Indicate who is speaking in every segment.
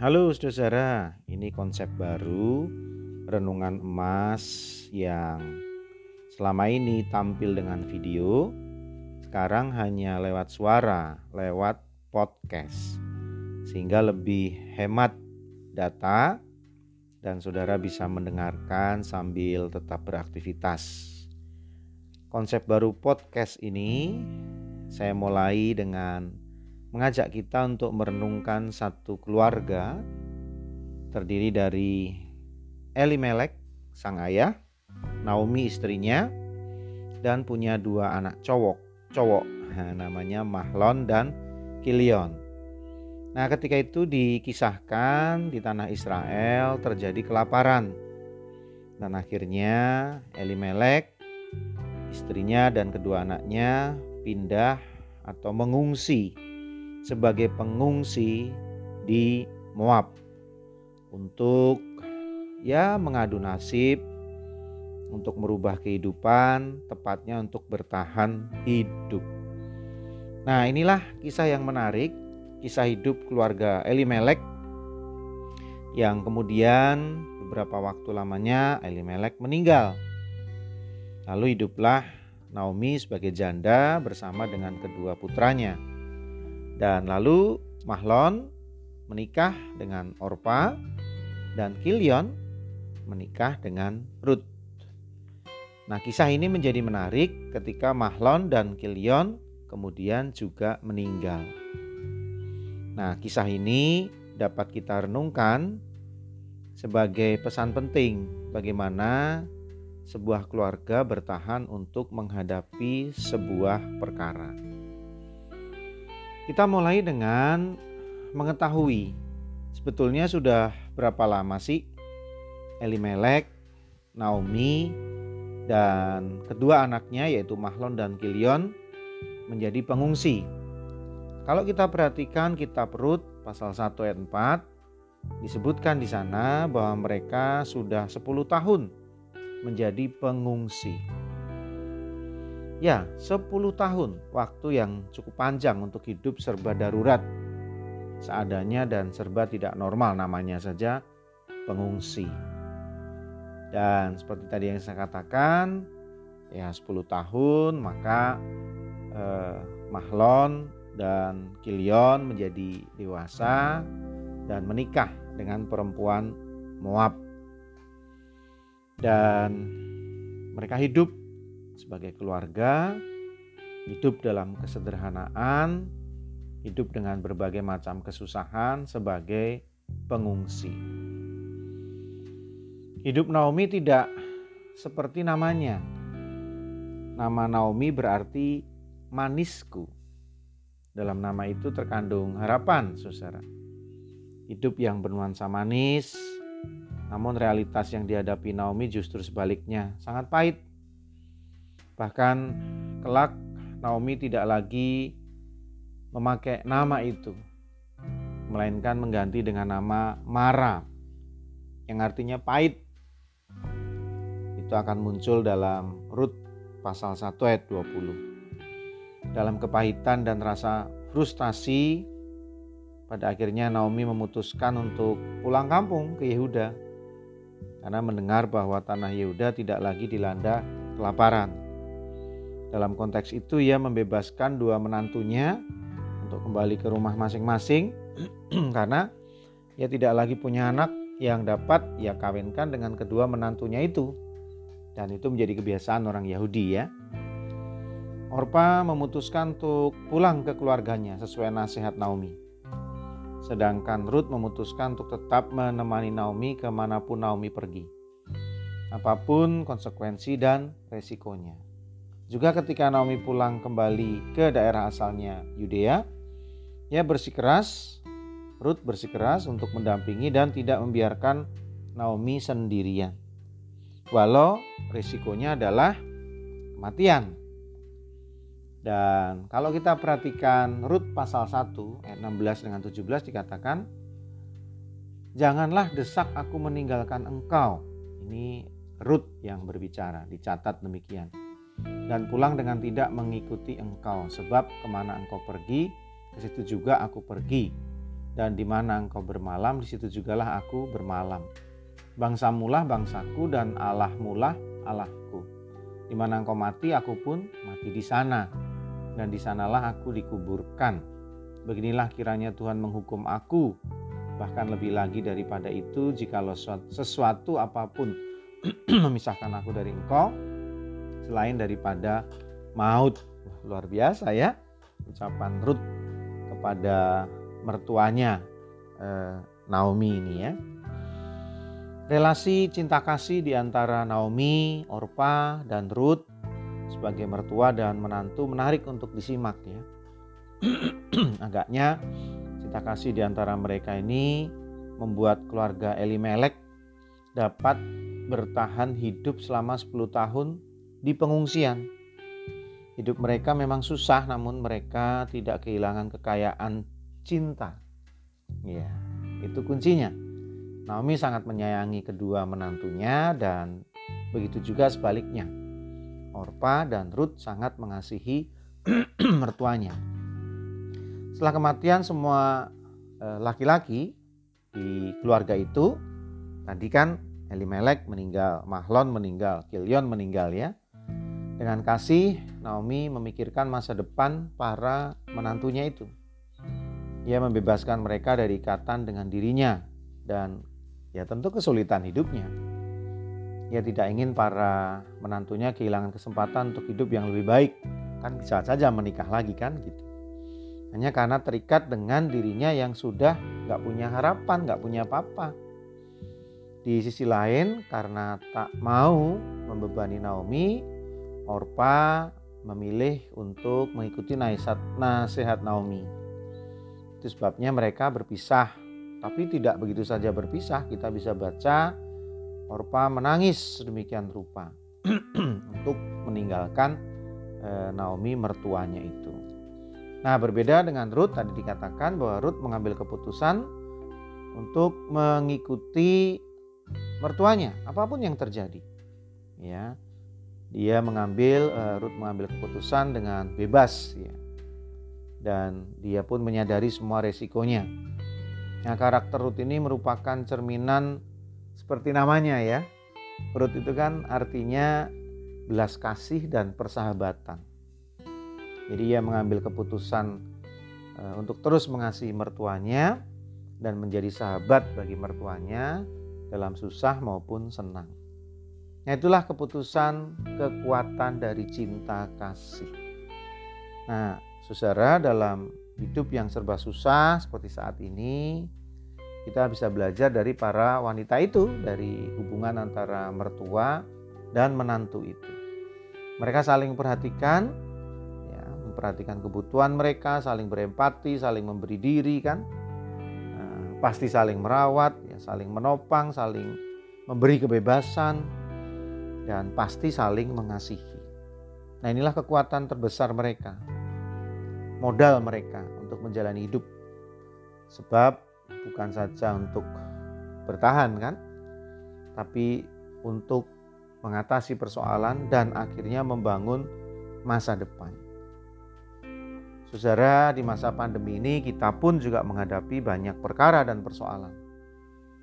Speaker 1: Halo saudara, ini konsep baru renungan emas yang selama ini tampil dengan video, sekarang hanya lewat suara, lewat podcast, sehingga lebih hemat data dan saudara bisa mendengarkan sambil tetap beraktivitas. Konsep baru podcast ini saya mulai dengan mengajak kita untuk merenungkan satu keluarga terdiri dari Elimelek, sang ayah, Naomi istrinya, dan punya dua anak cowok, cowok namanya Mahlon dan Kilion. Nah, ketika itu dikisahkan di tanah Israel terjadi kelaparan. Dan akhirnya Elimelek, istrinya dan kedua anaknya pindah atau mengungsi sebagai pengungsi di Moab untuk ya mengadu nasib untuk merubah kehidupan, tepatnya untuk bertahan hidup. Nah, inilah kisah yang menarik, kisah hidup keluarga Elimelek yang kemudian beberapa waktu lamanya Elimelek meninggal. Lalu hiduplah Naomi sebagai janda bersama dengan kedua putranya. Dan lalu Mahlon menikah dengan Orpa dan Kilion menikah dengan Ruth. Nah, kisah ini menjadi menarik ketika Mahlon dan Kilion kemudian juga meninggal. Nah, kisah ini dapat kita renungkan sebagai pesan penting bagaimana sebuah keluarga bertahan untuk menghadapi sebuah perkara. Kita mulai dengan mengetahui sebetulnya sudah berapa lama sih Elimelek, Naomi, dan kedua anaknya yaitu Mahlon dan Kilion menjadi pengungsi. Kalau kita perhatikan kitab Rut pasal 1 ayat 4 disebutkan di sana bahwa mereka sudah 10 tahun menjadi pengungsi. Ya, 10 tahun waktu yang cukup panjang untuk hidup serba darurat. Seadanya dan serba tidak normal namanya saja pengungsi. Dan seperti tadi yang saya katakan, ya 10 tahun maka eh, Mahlon dan Kilion menjadi dewasa dan menikah dengan perempuan Moab. Dan mereka hidup sebagai keluarga, hidup dalam kesederhanaan, hidup dengan berbagai macam kesusahan sebagai pengungsi. Hidup Naomi tidak seperti namanya. Nama Naomi berarti manisku. Dalam nama itu terkandung harapan, saudara. Hidup yang bernuansa manis, namun realitas yang dihadapi Naomi justru sebaliknya, sangat pahit Bahkan kelak Naomi tidak lagi memakai nama itu, melainkan mengganti dengan nama Mara yang artinya pahit. Itu akan muncul dalam Rut pasal 1 ayat 20. Dalam kepahitan dan rasa frustasi, pada akhirnya Naomi memutuskan untuk pulang kampung ke Yehuda karena mendengar bahwa tanah Yehuda tidak lagi dilanda kelaparan. Dalam konteks itu ia membebaskan dua menantunya untuk kembali ke rumah masing-masing karena ia tidak lagi punya anak yang dapat ia kawinkan dengan kedua menantunya itu. Dan itu menjadi kebiasaan orang Yahudi ya. Orpa memutuskan untuk pulang ke keluarganya sesuai nasihat Naomi. Sedangkan Ruth memutuskan untuk tetap menemani Naomi ke mana pun Naomi pergi. Apa pun konsekuensi dan resikonya. Juga ketika Naomi pulang kembali ke daerah asalnya Yudea, ia bersikeras, Ruth bersikeras untuk mendampingi dan tidak membiarkan Naomi sendirian. Walau risikonya adalah kematian. Dan kalau kita perhatikan Rut pasal 1 ayat 16 dengan 17 dikatakan Janganlah desak aku meninggalkan engkau. Ini Rut yang berbicara, dicatat demikian dan pulang dengan tidak mengikuti engkau sebab ke mana engkau pergi ke situ juga aku pergi dan di mana engkau bermalam, di situ jugalah aku bermalam. Bangsamulah bangsaku dan Allahmulah Allahku. Di mana engkau mati, aku pun mati di sana. Dan di sanalah aku dikuburkan. Beginilah kiranya Tuhan menghukum aku. Bahkan lebih lagi daripada itu, jikalau sesuatu apa pun memisahkan aku dari engkau, selain daripada maut. luar biasa ya ucapan Ruth kepada mertuanya eh, Naomi ini ya. Relasi cinta kasih di antara Naomi, Orpa, dan Ruth sebagai mertua dan menantu menarik untuk disimak ya. Agaknya cinta kasih di antara mereka ini membuat keluarga Elimelek dapat bertahan hidup selama 10 tahun di pengungsian. Hidup mereka memang susah namun mereka tidak kehilangan kekayaan cinta. Ya, itu kuncinya. Naomi sangat menyayangi kedua menantunya dan begitu juga sebaliknya. Orpa dan Ruth sangat mengasihi mertuanya. Setelah kematian semua eh, laki-laki di keluarga itu, tadi kan Elimelek meninggal, Mahlon meninggal, Kilion meninggal ya. Dengan kasih, Naomi memikirkan masa depan para menantunya itu. Ia membebaskan mereka dari ikatan dengan dirinya dan ya tentu kesulitan hidupnya. Ia tidak ingin para menantunya kehilangan kesempatan untuk hidup yang lebih baik. Kan bisa saja menikah lagi kan gitu. Hanya karena terikat dengan dirinya yang sudah nggak punya harapan, nggak punya apa-apa. Di sisi lain karena tak mau membebani Naomi, Orpa memilih untuk mengikuti nasihat Naomi itu sebabnya mereka berpisah. Tapi tidak begitu saja berpisah, kita bisa baca Orpa menangis sedemikian rupa untuk meninggalkan eh, Naomi mertuanya itu. Nah, berbeda dengan Ruth tadi dikatakan bahwa Ruth mengambil keputusan untuk mengikuti mertuanya apa pun yang terjadi. Ya. Dia mengambil eh, Ruth mengambil keputusan dengan bebas ya dan dia pun menyadari semua resikonya. Nah, karakter Ruth ini merupakan cerminan seperti namanya ya. Ruth itu kan artinya belas kasih dan persahabatan. Jadi ia mengambil keputusan eh, untuk terus mengasihi mertuanya dan menjadi sahabat bagi mertuanya dalam susah maupun senang. Nah, itulah keputusan kekuatan dari cinta kasih. Nah, Saudara, dalam hidup yang serba susah seperti saat ini, kita bisa belajar dari para wanita itu, dari hubungan antara mertua dan menantu itu. Mereka saling perhatikan, ya, memperhatikan kebutuhan mereka, saling berempati, saling memberi diri kan, nah, pasti saling merawat, ya, saling menopang, saling memberi kebebasan, dan pasti saling mengasihi. Nah inilah kekuatan terbesar mereka modal mereka untuk menjalani hidup. Sebab bukan saja untuk bertahan kan, tapi untuk mengatasi persoalan dan akhirnya membangun masa depan. Saudara, di masa pandemi ini kita pun juga menghadapi banyak perkara dan persoalan.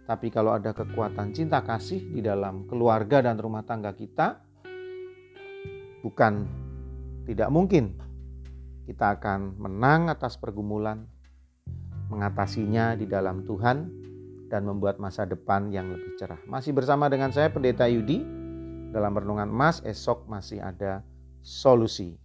Speaker 1: Tapi kalau ada kekuatan cinta kasih di dalam keluarga dan rumah tangga kita, bukan tidak mungkin kita akan menang atas pergumulan, mengatasinya di dalam Tuhan, dan membuat masa depan yang lebih cerah. Masih bersama dengan saya Pendeta Yudi dalam renungan emas esok masih ada solusi.